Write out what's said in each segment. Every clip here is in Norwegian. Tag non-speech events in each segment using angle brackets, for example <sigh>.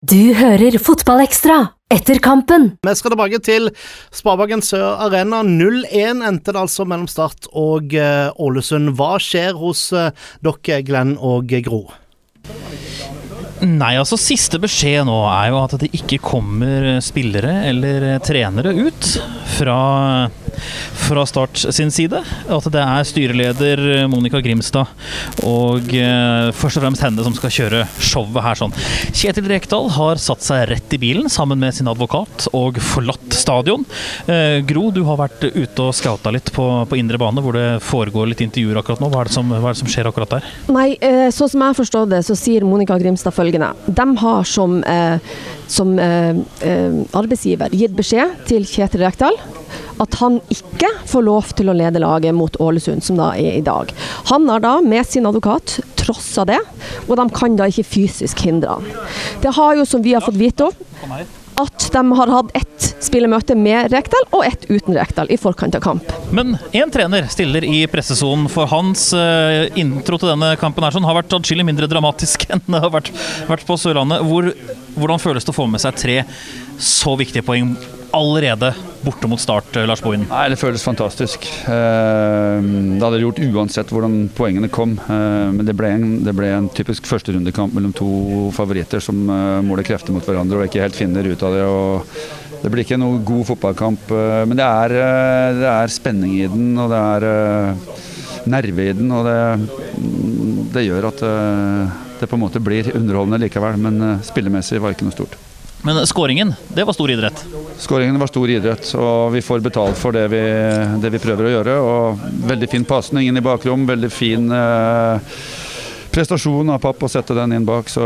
Du hører Fotballekstra etter kampen. Vi skal tilbake til Sparebanken Sør Arena. 0-1 endte det altså mellom Start og eh, Ålesund. Hva skjer hos eh, dere, Glenn og Gro? Nei, altså Siste beskjed nå er jo at det ikke kommer spillere eller trenere ut fra, fra Start sin side. At det er styreleder Monica Grimstad og eh, først og fremst henne som skal kjøre showet her. sånn. Kjetil Rekdal har satt seg rett i bilen sammen med sin advokat og forlatt stadion. Eh, Gro, du har vært ute og scouta litt på, på indre bane, hvor det foregår litt intervjuer akkurat nå. Hva er det som, er det som skjer akkurat der? Nei, eh, sånn som jeg forstår det, så sier Monica Grimstad følgende. De har som, eh, som eh, eh, arbeidsgiver gitt beskjed til Kjetil Rekdal at han ikke får lov til å lede laget mot Ålesund, som da er i dag. Han har da med sin advokat trossa det, og de kan da ikke fysisk hindre han. Det har jo, som vi har fått vite om, at de har hatt ett spillemøte med Rekdal og ett uten Rekdal i forkant av kamp. Men én trener stiller i pressesonen, for hans eh, intro til denne kampen her sånn, har vært atskillig mindre dramatisk <laughs> enn det har vært, vært på Sørlandet. Hvor, hvordan føles det å få med seg tre så viktige poeng allerede borte mot start, eh, Lars Bohin? Nei, Det føles fantastisk. Eh, Det hadde det gjort uansett hvordan poengene kom. Eh, Men det ble en, det ble en typisk førsterundekamp mellom to favoritter som måler krefter mot hverandre og ikke helt finner ut av det. Det blir ikke noe god fotballkamp, men det er, det er spenning i den, og det er nerve i den. Og det, det gjør at det på en måte blir underholdende likevel, men spillemessig var ikke noe stort. Men skåringen, det var stor idrett. Skåringen var stor idrett, og vi får betalt for det vi, det vi prøver å gjøre. Og veldig fin pasning inn i bakrom, veldig fin eh, prestasjon av Papp å sette den inn bak. Så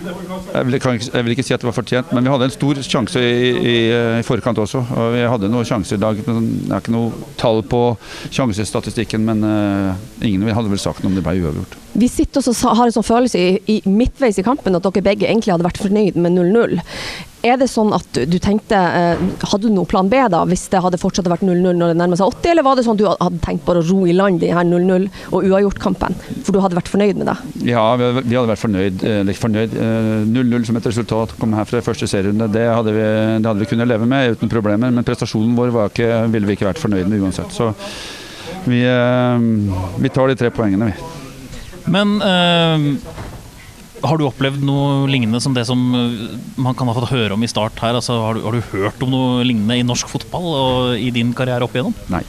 jeg vil, ikke- jeg vil ikke si at det var fortjent, men vi hadde en stor sjanse i, i, i forkant også. Og vi hadde noen sjanser i dag. men Det er ikke noe tall på sjansestatistikken, men uh, ingen hadde vel sagt noe om det ble uavgjort. Vi sitter og har en sånn følelse i, i midtveis i kampen at dere begge egentlig hadde vært fornøyd med 0-0. Er det sånn at du tenkte eh, Hadde du noen plan B da, hvis det hadde fortsatt vært 0-0 når det nærmer seg 80, eller var det sånn at du hadde tenkt bare å ro i land i her 0-0 og uavgjort-kampen? For du hadde vært fornøyd med det? Ja, vi hadde vært fornøyd. Eller fornøyd. Eh, 0-0 som et resultat kom her fra første serierunde. Det hadde, vi, det hadde vi kunnet leve med uten problemer, men prestasjonen vår var ikke, ville vi ikke vært fornøyd med uansett. Så vi, eh, vi tar de tre poengene, vi. Men eh, har du opplevd noe lignende som det som eh, man kan ha fått høre om i start her? Altså, har, du, har du hørt om noe lignende i norsk fotball og i din karriere opp igjennom? Nei.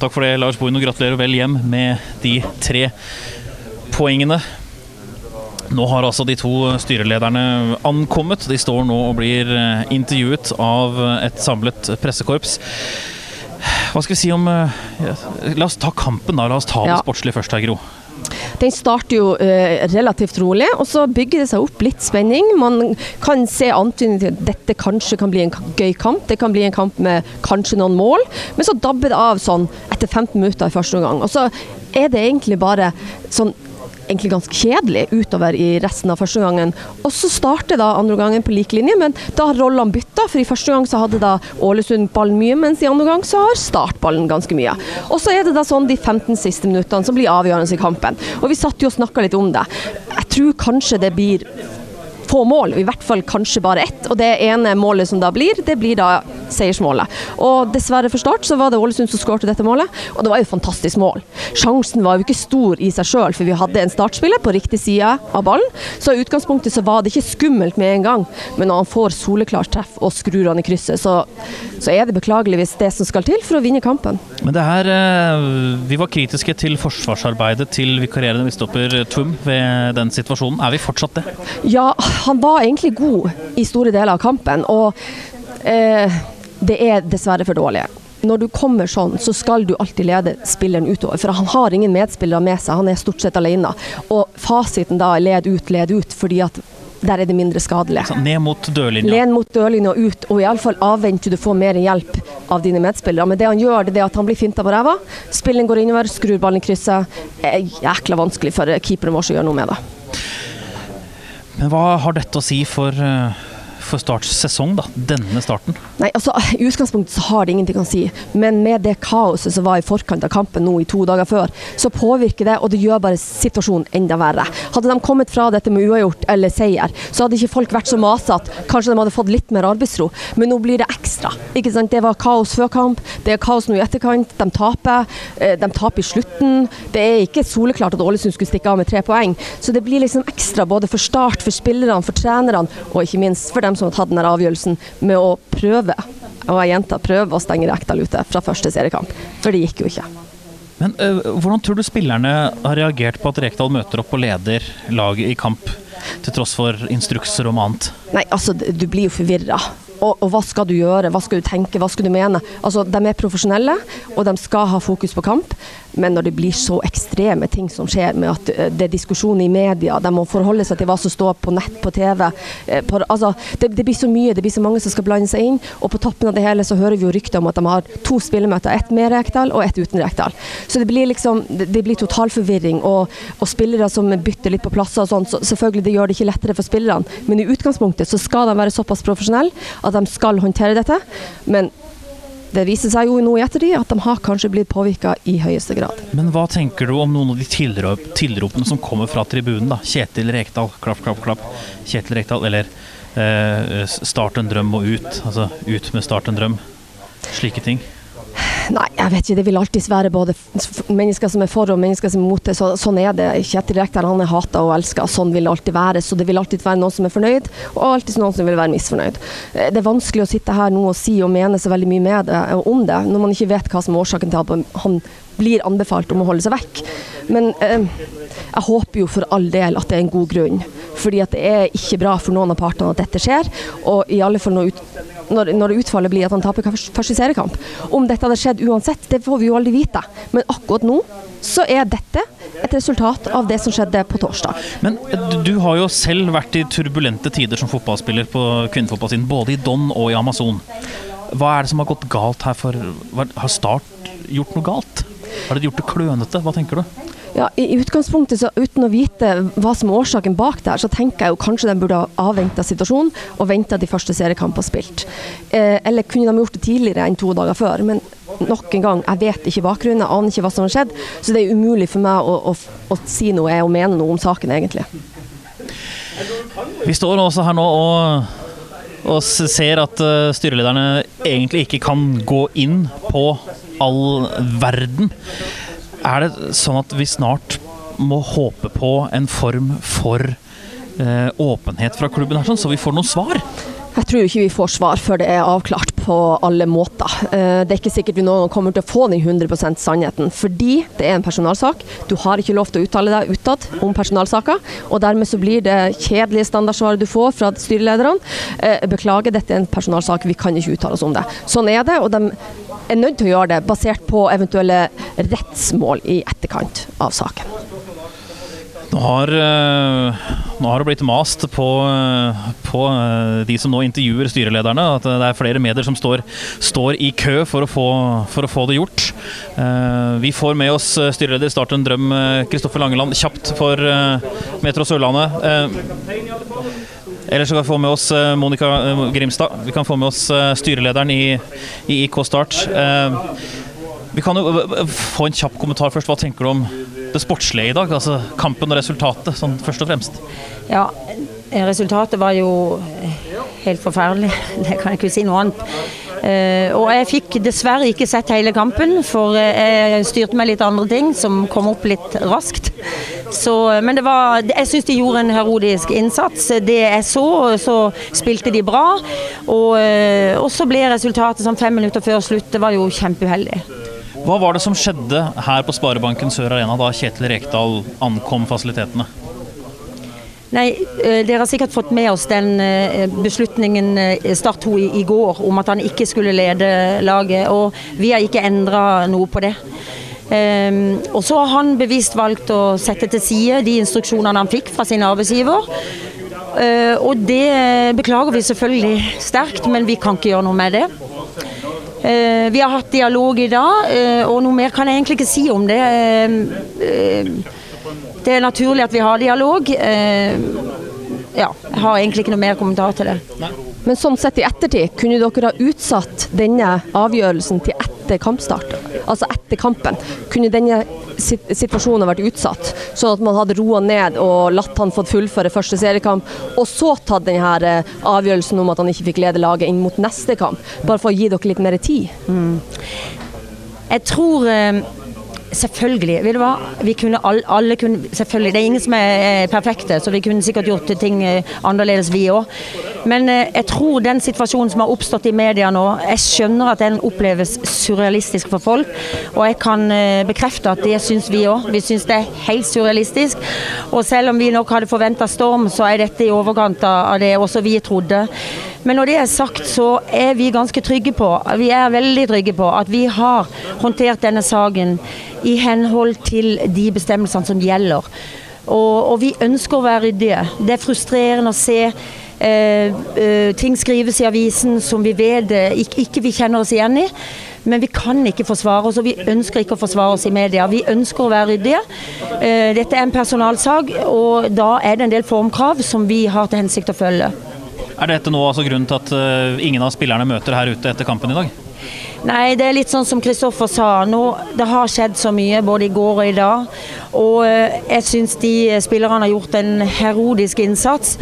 Takk for det, Lars Bohin, og gratulerer vel hjem med de tre poengene. Nå har altså de to styrelederne ankommet. De står nå og blir eh, intervjuet av et samlet pressekorps. Hva skal vi si om eh, ja, La oss ta kampen, da. La oss ta det Ja. sportslige først her, Gro. Den starter jo eh, relativt rolig, og så bygger det seg opp litt spenning. Man kan se antydninger til at dette kanskje kan bli en gøy kamp. Det kan bli en kamp med kanskje noen mål, men så dabber det av sånn etter 15 minutter i første omgang. Og så er det egentlig bare sånn egentlig ganske kjedelig utover i resten av første gangen. Og så starter da andre gangen på lik linje, men da har rollene bytta. For i første gang så hadde da Ålesund ballen mye, mens i andre gang så har Start ballen ganske mye. Og så er det da sånn de 15 siste minuttene som blir avgjørende i kampen. Og vi satt jo og snakka litt om det. Jeg tror kanskje det blir få mål, i hvert fall kanskje bare ett. Og det ene målet som da blir, det blir da seiersmålet. Og dessverre for Start så var det Ålesund som skåret dette målet, og det var jo et fantastisk mål. Sjansen var jo ikke stor i seg sjøl, for vi hadde en startspiller på riktig side av ballen. Så i utgangspunktet så var det ikke skummelt med en gang, men når han får soleklart treff og skrur han i krysset, så, så er det beklageligvis det som skal til for å vinne kampen. Men det her eh, Vi var kritiske til forsvarsarbeidet til vikarierende midtstopper Tvum ved den situasjonen. Er vi fortsatt det? Ja, han var egentlig god i store deler av kampen, og eh, det er dessverre for dårlig. Når du kommer sånn, så skal du alltid lede spilleren utover, for han har ingen medspillere med seg, han er stort sett alene. Og fasiten da er led ut, led ut, fordi at der er det mindre skadelig. Så Ned mot dørlinja. Len mot dørlinja og ut, og iallfall avvent til du får mer hjelp av dine medspillere. Men det han gjør, det er at han blir finta på ræva. Spilleren går innover, skrur ballen i krysset. Jækla vanskelig for keeperen vår å gjøre noe med det. Men hva har dette å si for, eh, for Starts sesong, da? Denne starten? Nei, altså I utgangspunktet så har det ingenting å si, men med det kaoset som var i forkant av kampen nå i to dager før, så påvirker det, og det gjør bare situasjonen enda verre. Hadde de kommet fra dette med uavgjort eller seier, så hadde ikke folk vært så masete. Kanskje de hadde fått litt mer arbeidsro, men nå blir det ekstra. Ikke sant? Det var kaos før kamp, det er kaos nå i etterkant. De taper. eh, De taper i slutten. Det er ikke soleklart at Ålesund skulle stikke av med tre poeng, så det blir liksom ekstra både for Start, for spillerne, for trenerne, og ikke minst for dem som har tatt denne avgjørelsen med å prøve og jeg gjentar prøve å stenge Rekdal ute fra første seriekamp. For det gikk jo ikke. Men øh, hvordan tror du spillerne har reagert på at Rekdal møter opp og leder laget i kamp, til tross for instrukser om annet? Nei, altså, du blir jo forvirra. Og, og hva skal du gjøre, hva skal du tenke, hva skal du mene? Altså, De er profesjonelle, og de skal ha fokus på kamp. Men når det blir så ekstreme ting som skjer, med at eh, det er diskusjon i media, de må forholde seg til hva som står på nett, på TV eh, på, altså, det, det blir så mye, det blir så mange som skal blande seg inn. Og på toppen av det hele så hører vi jo rykter om at de har to spillemøter, ett med Rekdal og ett uten Rekdal. Så det blir liksom, det, det blir totalforvirring, og, og spillere som bytter litt på plasser og sånn, så selvfølgelig det gjør det ikke lettere for spillerne. Men i utgangspunktet så skal de være såpass profesjonelle at de skal håndtere dette. Men det viser seg jo nå i ettertid at de har kanskje blitt påvirka i høyeste grad. Men hva tenker du om noen av de tilrop, tilropene som kommer fra tribunen? da? Kjetil Rekdal, klapp, klapp, klapp. Kjetil Rekdal, eller eh, start en drøm og ut. Altså ut med start en drøm. Slike ting. Nei, jeg vet ikke. Det vil alltid være både mennesker som er for og mennesker som er mot det. Så, sånn er det. Kjetil Rekdal han er hata og elska. Sånn vil det alltid være. Så det vil alltid være noen som er fornøyd, og alltid noen som vil være misfornøyd. Eh, Det er vanskelig å sitte her nå og si og mene så veldig mye med det, og om det, når man ikke vet hva som er årsaken til at han blir anbefalt om å holde seg vekk. Men eh, jeg håper jo for all del at det er en god grunn. Fordi at det er ikke bra for noen av partene at dette skjer. Og i alle fall når, ut, når, når utfallet blir at han taper første seriekamp. Om dette hadde skjedd uansett, det får vi jo aldri vite. Men akkurat nå så er dette et resultat av det som skjedde på torsdag. Men du har jo selv vært i turbulente tider som fotballspiller på kvinnefotballsiden, både i Don og i Amazon. Hva er det som har gått galt her for Har Start gjort noe galt? Har de gjort det klønete? Hva tenker du? Ja, i, utgangspunktet, så uten å vite hva som er årsaken bak der, så tenker jeg jo kanskje de burde ha avventa situasjonen og venta de første seriekampene spilt. Eh, eller kunne de gjort det tidligere enn to dager før? Men nok en gang, jeg vet ikke bakgrunnen, jeg aner ikke hva som har skjedd. Så det er umulig for meg å, å, å si noe og mene noe om saken, egentlig. Vi står også her nå og, og ser at eh, styrelederne egentlig ikke kan gå inn på all verden. Er det sånn at vi snart må håpe på en form for eh, åpenhet fra klubben her, sånn, så vi får noen svar? Jeg tror ikke vi får svar før det er avklart på alle måter. Eh, Det er ikke sikkert vi gang kommer til å få den 100% sannheten, fordi det er en personalsak. Du har ikke lov til å uttale deg utad om personalsaker, og dermed så blir det kjedelige standardsvaret du får fra styrelederne. Eh, Beklager, dette er en personalsak, vi kan ikke uttale oss om det. Sånn er det, og de er nødt til å gjøre det basert på eventuelle rettsmål i etterkant av saken. Nå har, eh, nå har det blitt mast på, eh, på eh, de som nå intervjuer styrelederne, at det er flere medier som står, står i kø for å, få, for å få det gjort. Vi får med oss styreleder i Start en drøm, Kristoffer Langeland, kjapt for Metro Sørlandet. Eller så kan vi få med oss Monica Grimstad. Vi kan få med oss styrelederen i, i IK Start. Vi kan jo få en kjapp kommentar først. Hva tenker du om det sportslige i dag? Altså kampen og resultatet, sånn først og fremst. Ja, resultatet var jo helt forferdelig. <laughs> Det kan jeg ikke si noe annet. Eh, og jeg fikk dessverre ikke sett hele kampen, for eh, jeg styrte med litt andre ting som kom opp litt raskt. Så, men det var, jeg syns de gjorde en herodisk innsats. Det jeg så, så spilte de bra. Og, eh, og så ble resultatet sånn fem minutter før slutt. Det var jo kjempeuheldig. Hva var det som skjedde her på Sparebanken Sør Arena da Kjetil Rekdal ankom fasilitetene? Nei, eh, Dere har sikkert fått med oss den eh, beslutningen eh, Start tok i, går om at han ikke skulle lede laget. Og vi har ikke endra noe på det. Um, og så har han bevisst valgt å sette til side de instruksjonene han fikk fra sin arbeidsgiver. Uh, og det beklager vi selvfølgelig sterkt, men vi kan ikke gjøre noe med det. Eh, vi har hatt dialog i dag, eh, og noe mer kan jeg egentlig ikke si om det. Eh, det er naturlig at vi har dialog. Ja, jeg har egentlig ikke noe mer kommentar til det. Men sånn sett i ettertid, kunne dere ha utsatt denne avgjørelsen til etter kampstart? Altså etter kampen. Kunne denne situasjonen vært utsatt, sånn at man hadde roa ned og latt han fått fullføre første seriekamp, og så tatt denne eh, avgjørelsen om at han ikke fikk lede laget inn mot neste kamp? Bare for å gi dere litt mer tid? Jeg tror eh, Selvfølgelig. Vil du hva? Vi kunne alle, alle kunne, selvfølgelig, Det er ingen som er eh, perfekte, så vi kunne sikkert gjort ting annerledes, vi òg. Men eh, jeg tror den situasjonen som har oppstått i media nå, jeg skjønner at den oppleves surrealistisk for folk. Og jeg kan eh, bekrefte at det syns vi òg. Vi syns det er helt surrealistisk. Og selv om vi nok hadde forventa storm, så er dette i overkant av det også vi trodde. Men når det er sagt, så er vi ganske trygge på, vi er veldig trygge på at vi har håndtert denne saken i henhold til de bestemmelsene som gjelder. Og, og vi ønsker å være ryddige. Det er frustrerende å se eh, eh, ting skrives i avisen som vi vet eh, ikke, ikke vi kjenner oss igjen i. Men vi kan ikke forsvare oss, og vi ønsker ikke å forsvare oss i media. Vi ønsker å være ryddige. Eh, dette er en personalsak, og da er det en del formkrav som vi har til hensikt å følge. Er dette nå altså grunnen til at eh, ingen av spillerne møter her ute etter kampen i dag? Nei, det er litt sånn som Kristoffer sa. Nå, det har skjedd så mye både i går og i dag. Og eh, jeg syns de spillerne har gjort en herodisk innsats.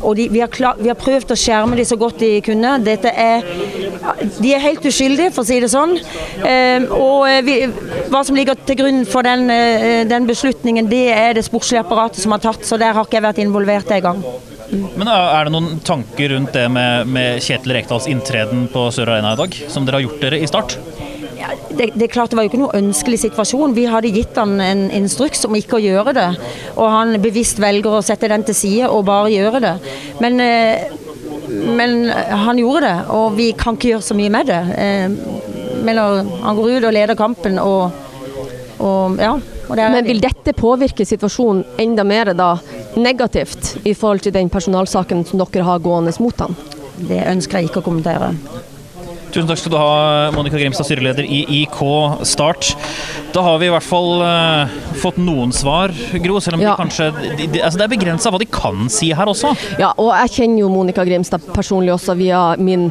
Og de, vi, har klar, vi har prøvd å skjerme dem så godt de kunne. Er, de er helt uskyldige, for å si det sånn. Eh, og eh, vi, hva som ligger til grunn for den, eh, den beslutningen, det er det sportslige apparatet som har tatt. Så der har ikke jeg vært involvert en gang. Men er det noen tanker rundt det med, med Kjetil Rekdals inntreden på Sør Arena i dag, som dere har gjort dere i start? Ja, det, det er klart det var jo ikke noe ønskelig situasjon. Vi hadde gitt han en instruks om ikke å gjøre det. Og han bevisst velger å sette den til side og bare gjøre det. Men, eh, men han gjorde det, og vi kan ikke gjøre så mye med det. Eh, Men han går ut og leder kampen og, og ja. Og det er Men vil dette påvirke situasjonen enda mer da negativt i forhold til den personalsaken som dere har gående mot han? Det ønsker jeg ikke å kommentere. Tusen takk skal du ha, Monica Grimstad, styreleder i IK Start. Da har vi i hvert fall uh, fått noen svar, Gro. Selv om Ja. de kanskje de, de, altså Det er begrensa hva de kan si her også. Ja, og jeg kjenner jo Monica Grimstad personlig også via min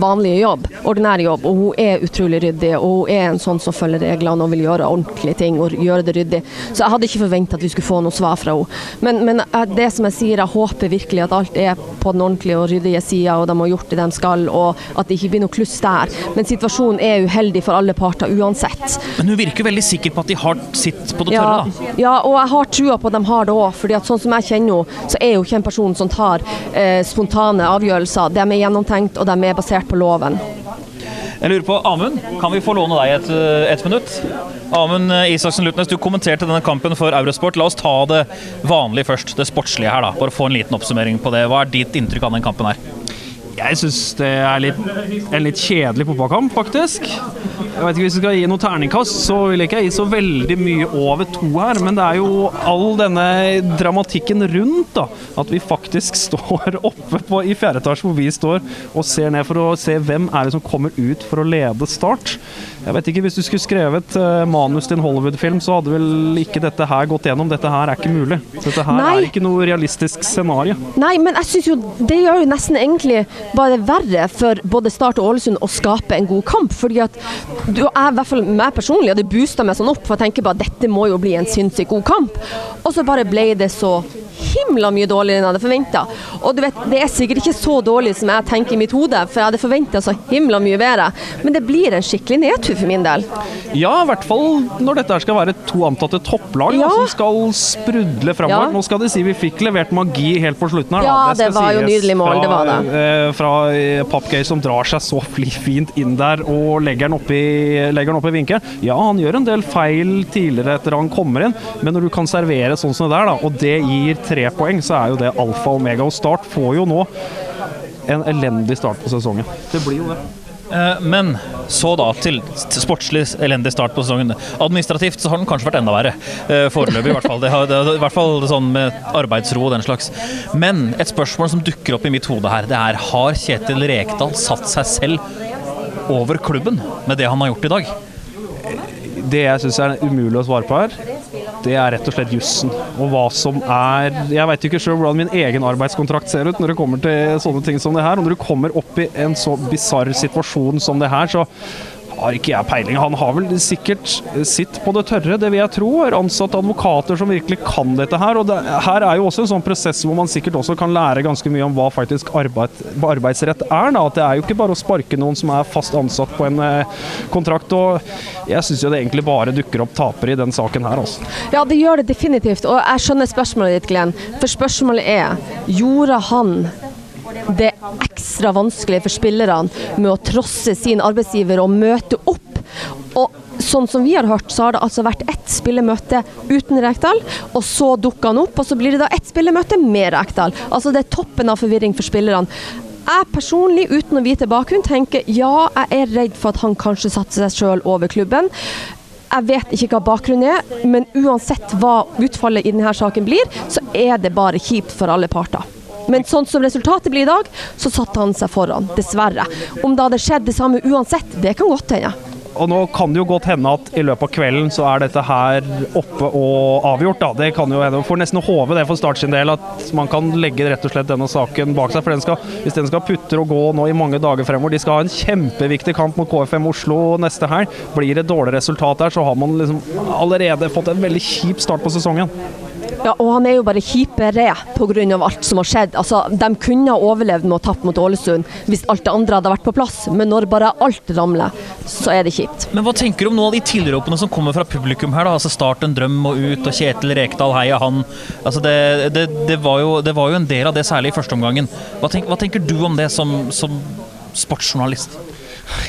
vanlige jobb, ordinære jobb, og hun er utrolig ryddig, og hun er en sånn som følger reglene og vil gjøre ordentlige ting og gjøre det ryddig. Så jeg hadde ikke forventa at vi skulle få noe svar fra henne. Men, men det som jeg sier, jeg håper virkelig at alt er på den ordentlige og ryddige sida, og de har gjort det de skal, og at det ikke blir noe kluss der. Men situasjonen er uheldig for alle parter uansett. Men hun virker jo veldig sikker på at de har sitt på det tørre. Da. ja, og jeg har trua på at de har det òg. fordi at sånn som jeg kjenner henne, så er hun ikke en person som tar eh, spontane avgjørelser. De er gjennomtenkt, og de er basert på loven. Jeg lurer på, Amund, kan vi få låne deg et, eh, et minutt? Amund eh, Isaksen Lutnes, du kommenterte denne kampen for Eurosport. La oss ta det vanlige først, det sportslige her. da. Bare få en liten oppsummering på det. Hva er ditt inntrykk av den kampen her? Jeg syns det er litt, en litt kjedelig fotballkamp, faktisk. Jeg vet ikke Hvis vi skal gi noe terningkast, så vil jeg ikke gi så veldig mye over to her. Men det er jo all denne dramatikken rundt, da. At vi faktisk <laughs> står oppe på, i fjerde etasje hvor vi står og ser ned for å se hvem er det som kommer ut for å lede Start. Jeg vet ikke, Hvis du skulle skrevet eh, manus til en Hollywood-film, så hadde vel ikke dette her gått gjennom. Dette her er ikke mulig. Dette her Nei. er ikke noe realistisk scenario. Nei, men jeg synes jo det gjør jo nesten egentlig bare verre for både Start og Ålesund å skape en god kamp. fordi at du, jeg, i hvert fall meg personlig hadde boosta meg sånn opp, for jeg tenker bare dette må jo bli en sinnssykt god kamp. Og så bare ble det så himla mye dårligere enn jeg hadde forventa. Og du vet, det er sikkert ikke så dårlig som jeg tenker i mitt hode, for jeg hadde forventa så himla mye bedre. Men det blir en skikkelig nedtur for min del. Ja, i hvert fall når dette skal være to antatte topplag Ja. som skal sprudle framover. Ja. Nå skal det si vi fikk levert magi helt på slutten her. Ja, det, det var jo nydelig mål, fra, det var det. eh, Fra eh, som drar seg så fint inn der og legger den oppi, legger den oppi vinkelen. Ja, han gjør en del feil tidligere etter han kommer inn, men når du kan servere sånn som det der, da, og det gir tre poeng, så er jo det alfa og omega. Og Start får jo nå en elendig start på sesongen. Det blir jo det. Eh, Men så da til sportslig elendig start på sesongen. Administrativt så har den kanskje vært enda verre. eh, Foreløpig, i hvert fall. Det har, det har, I hvert fall sånn med arbeidsro og den slags. Men et spørsmål som dukker opp i mitt hode her, det er har Kjetil Rekdal satt seg selv over klubben med det han har gjort i dag? Det jeg syns er umulig å svare på her, det er rett og slett jussen. Og hva som er Jeg veit ikke sjøl hvordan min egen arbeidskontrakt ser ut når det kommer til sånne ting som det her. Og når du kommer opp i en så bisarr situasjon som det her, så har ikke jeg peiling. Han har vel sikkert sitt på det tørre, det vil jeg tro. Er ansatt advokater som virkelig kan dette her. Og det, her er jo også en sånn prosess hvor man sikkert også kan lære ganske mye om hva faktisk arbeid, arbeidsrett er. Da. At det er jo ikke bare å sparke noen som er fast ansatt på en eh, kontrakt. Og jeg syns jo det egentlig bare dukker opp tapere i den saken her, altså. Ja, det gjør det definitivt. Og jeg skjønner spørsmålet ditt, Glenn. For spørsmålet er gjorde han det er ekstra vanskelig for spillerne med å trosse sin arbeidsgiver og møte opp. Og sånn som vi har hørt, så har det altså vært ett spillemøte uten Rekdal, og så dukker han opp, og så blir det da ett spillemøte med Rekdal. Altså det er toppen av forvirring for spillerne. Jeg personlig, uten å vite bakgrunn, tenker ja, jeg er redd for at han kanskje satte seg sjøl over klubben. Jeg vet ikke hva bakgrunnen er, men uansett hva utfallet i denne saken blir, så er det bare kjipt for alle parter. Men sånn som resultatet blir i dag, så satte han seg foran, dessverre. Om det hadde skjedd det samme uansett, det kan godt hende. Og nå kan det jo godt hende at i løpet av kvelden så er dette her oppe og avgjort. da. Det kan jo hende. Får nesten håpe det for Start sin del, at man kan legge rett og slett denne saken bak seg. For den skal, hvis den skal putre og gå nå i mange dager fremover De skal ha en kjempeviktig kamp mot KFM Oslo neste helg. Blir det dårlig resultat der, så har man liksom allerede fått en veldig kjip start på sesongen. Ja, og han er jo bare kjipere pga. alt som har skjedd. Altså, de kunne ha overlevd med å tappe mot Ålesund hvis alt det andre hadde vært på plass, men når bare alt ramler, så er det kjipt. Men hva tenker du om noen av de tilropene som kommer fra publikum her? da? Altså Start en drøm og ut, og Kjetil Rekdal, heia han. Altså det, det, det, var jo, det var jo en del av det, særlig i første omgangen. Hva, tenk, hva tenker du om det som, som sportsjournalist?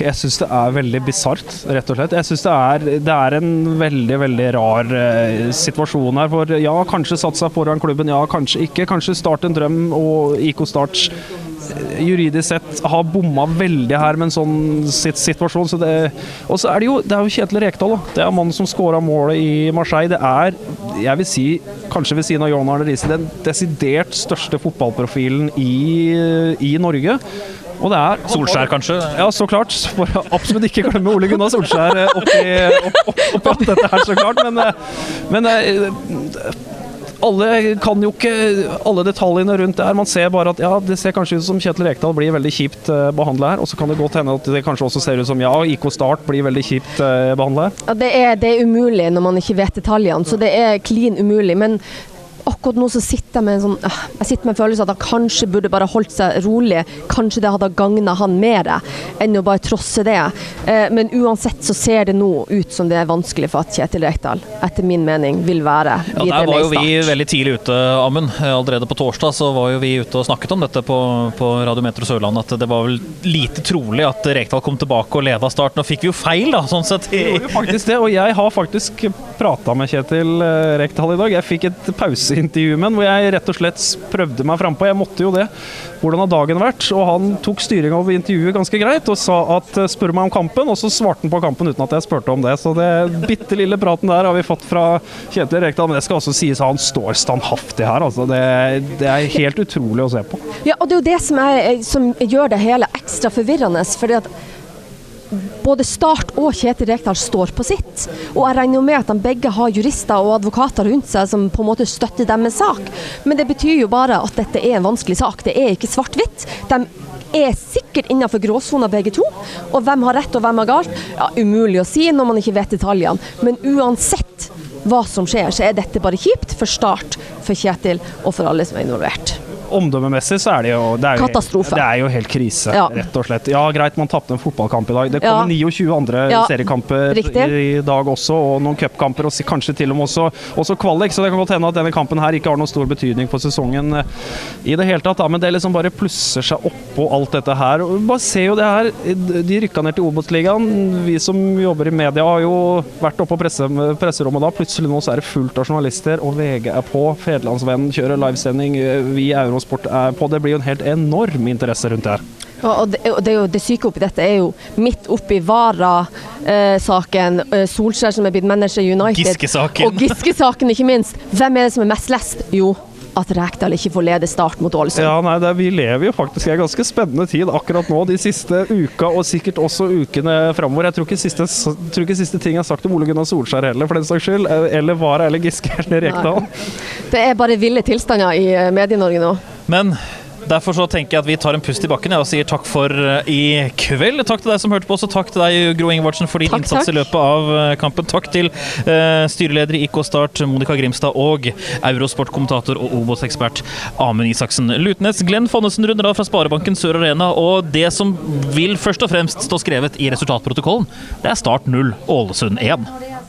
Jeg syns det er veldig bisart, rett og slett. Jeg syns det, det, er en veldig, veldig rar eh, situasjon her. For ja, kanskje satt seg foran klubben, ja, kanskje ikke. Kanskje Start en drøm og IK Start eh, juridisk sett har bomma veldig her med en sånn situasjon. Så og så er det jo, det er jo Kjetil Rekdal. Da. Det er mannen som skåra målet i Marseille. Det er, jeg vil si, kanskje ved siden av John Arne Riise, den desidert største fotballprofilen i, i Norge. Og det er Solskjær, kanskje? Ja, så klart. For absolutt ikke glemme Ole Gunnar Solskjær eh, oppi, opp, opp, dette her, så klart. Men, eh, men eh, alle kan jo ikke alle detaljene rundt der. Man ser bare at ja, det ser kanskje ut som Kjetil Rekdal blir veldig kjipt behandla her. Og så kan det godt hende at det kanskje også ser ut som ja, IK Start blir veldig kjipt behandla her. Ja, det er, det er umulig når man ikke vet detaljene, så det er klin umulig. Men akkurat nå så sitter jeg med en sånn øh, Jeg sitter med en følelse at han kanskje burde bare holdt seg rolig. Kanskje det hadde gagna han mer enn å bare trosse det. Eh, men uansett så ser det nå ut som det er vanskelig for at Kjetil Rekdal, etter min mening, vil være videre ja, Der var jo vi veldig tidlig ute, Amund. Allerede på torsdag så var jo vi ute og snakket om dette på, på Radio Metro Sørland. At det var vel lite trolig at Rekdal kom tilbake og leda starten. Og fikk vi jo feil, da, sånn sett. Det gjorde jo faktisk det, og jeg har faktisk prata med Kjetil eh, Rekdal i dag. Jeg fikk et pauseintervju med ham hvor jeg rett og slett prøvde meg frampå. Jeg måtte jo det. Hvordan har dagen vært? Og han tok styringa over intervjuet ganske greit og sa at eh, spør meg om kampen, og så svarte han på kampen uten at jeg spurte om det. Så det bitte lille praten der har vi fått fra Kjetil Rekdal. Men det skal også sies at han står standhaftig her. Altså. Det, det, er helt utrolig å se på. Ja, og det er jo det som, er, som gjør det hele ekstra forvirrende. fordi at både Start og Kjetil Rekdal står på sitt. Og jeg regner jo med at de begge har jurister og advokater rundt seg som på en måte støtter deres sak. Men det betyr jo bare at dette er en vanskelig sak. Det er ikke svart-hvitt. De er sikkert innenfor gråsona begge to. Og hvem har rett og hvem har galt? Ja, umulig å si når man ikke vet detaljene. Men uansett hva som skjer, så er dette bare kjipt for Start, for Kjetil og for alle som er involvert omdømmemessig så er det jo det er jo, Katastrofe. Det er jo helt krise, ja. rett og slett. Ja, greit, man tapte en fotballkamp i dag. Det kommer ja. 29 andre seriekamper Riktig. i dag også, og noen cupkamper, og kanskje til og med også, også kvalik. Så det kan godt hende at denne kampen her ikke har noen stor betydning for sesongen eh, i det hele tatt. Da. Men det liksom bare plusser seg oppå alt dette her. Og bare se jo det her. De rykka ned til Obos-ligaen. Vi som jobber i media har jo vært oppe på presse, presserommet da. Plutselig nå så er det fullt av journalister, og VG er på. Federlandsvennen kjører livesending. Vi i Eurosport er på. Det blir jo en helt enorm interesse rundt det her. Ja, og det, det, jo, det, syke oppi dette er jo midt oppi Vara-saken, eh, Solskjær som er blitt manager i United, Giske-saken. og Giske-saken ikke minst. Hvem er det som er mest lest? Jo, at Rekdal ikke får lede start mot Ålesund. Ja, nei, det, Vi lever jo faktisk i en ganske spennende tid akkurat nå, de siste uka og sikkert også ukene framover. Jeg tror ikke siste, tror ikke siste ting er sagt om Ole Gunnar Solskjær heller, for den saks skyld. Eh, eller Vara eller Giske eller Rekdal. Det er bare ville tilstander i eh, Medie-Norge nå. Men Derfor så tenker jeg at vi tar en pust i bakken og sier takk for eh, i kveld. Takk til deg som hørte på, oss, og takk til deg, Gro Ingvardsen, for din Takk, innsats takk. i løpet av eh, kampen. Takk til uh, styreleder i IK Start, Monica Grimstad, og Eurosport-kommentator og Obos-ekspert Amund Isaksen. Lutnes, Glenn Fonnesen runder av fra Sparebanken Sør Arena, og det som vil først og fremst stå skrevet i resultatprotokollen, det er Start 0, Ålesund 1.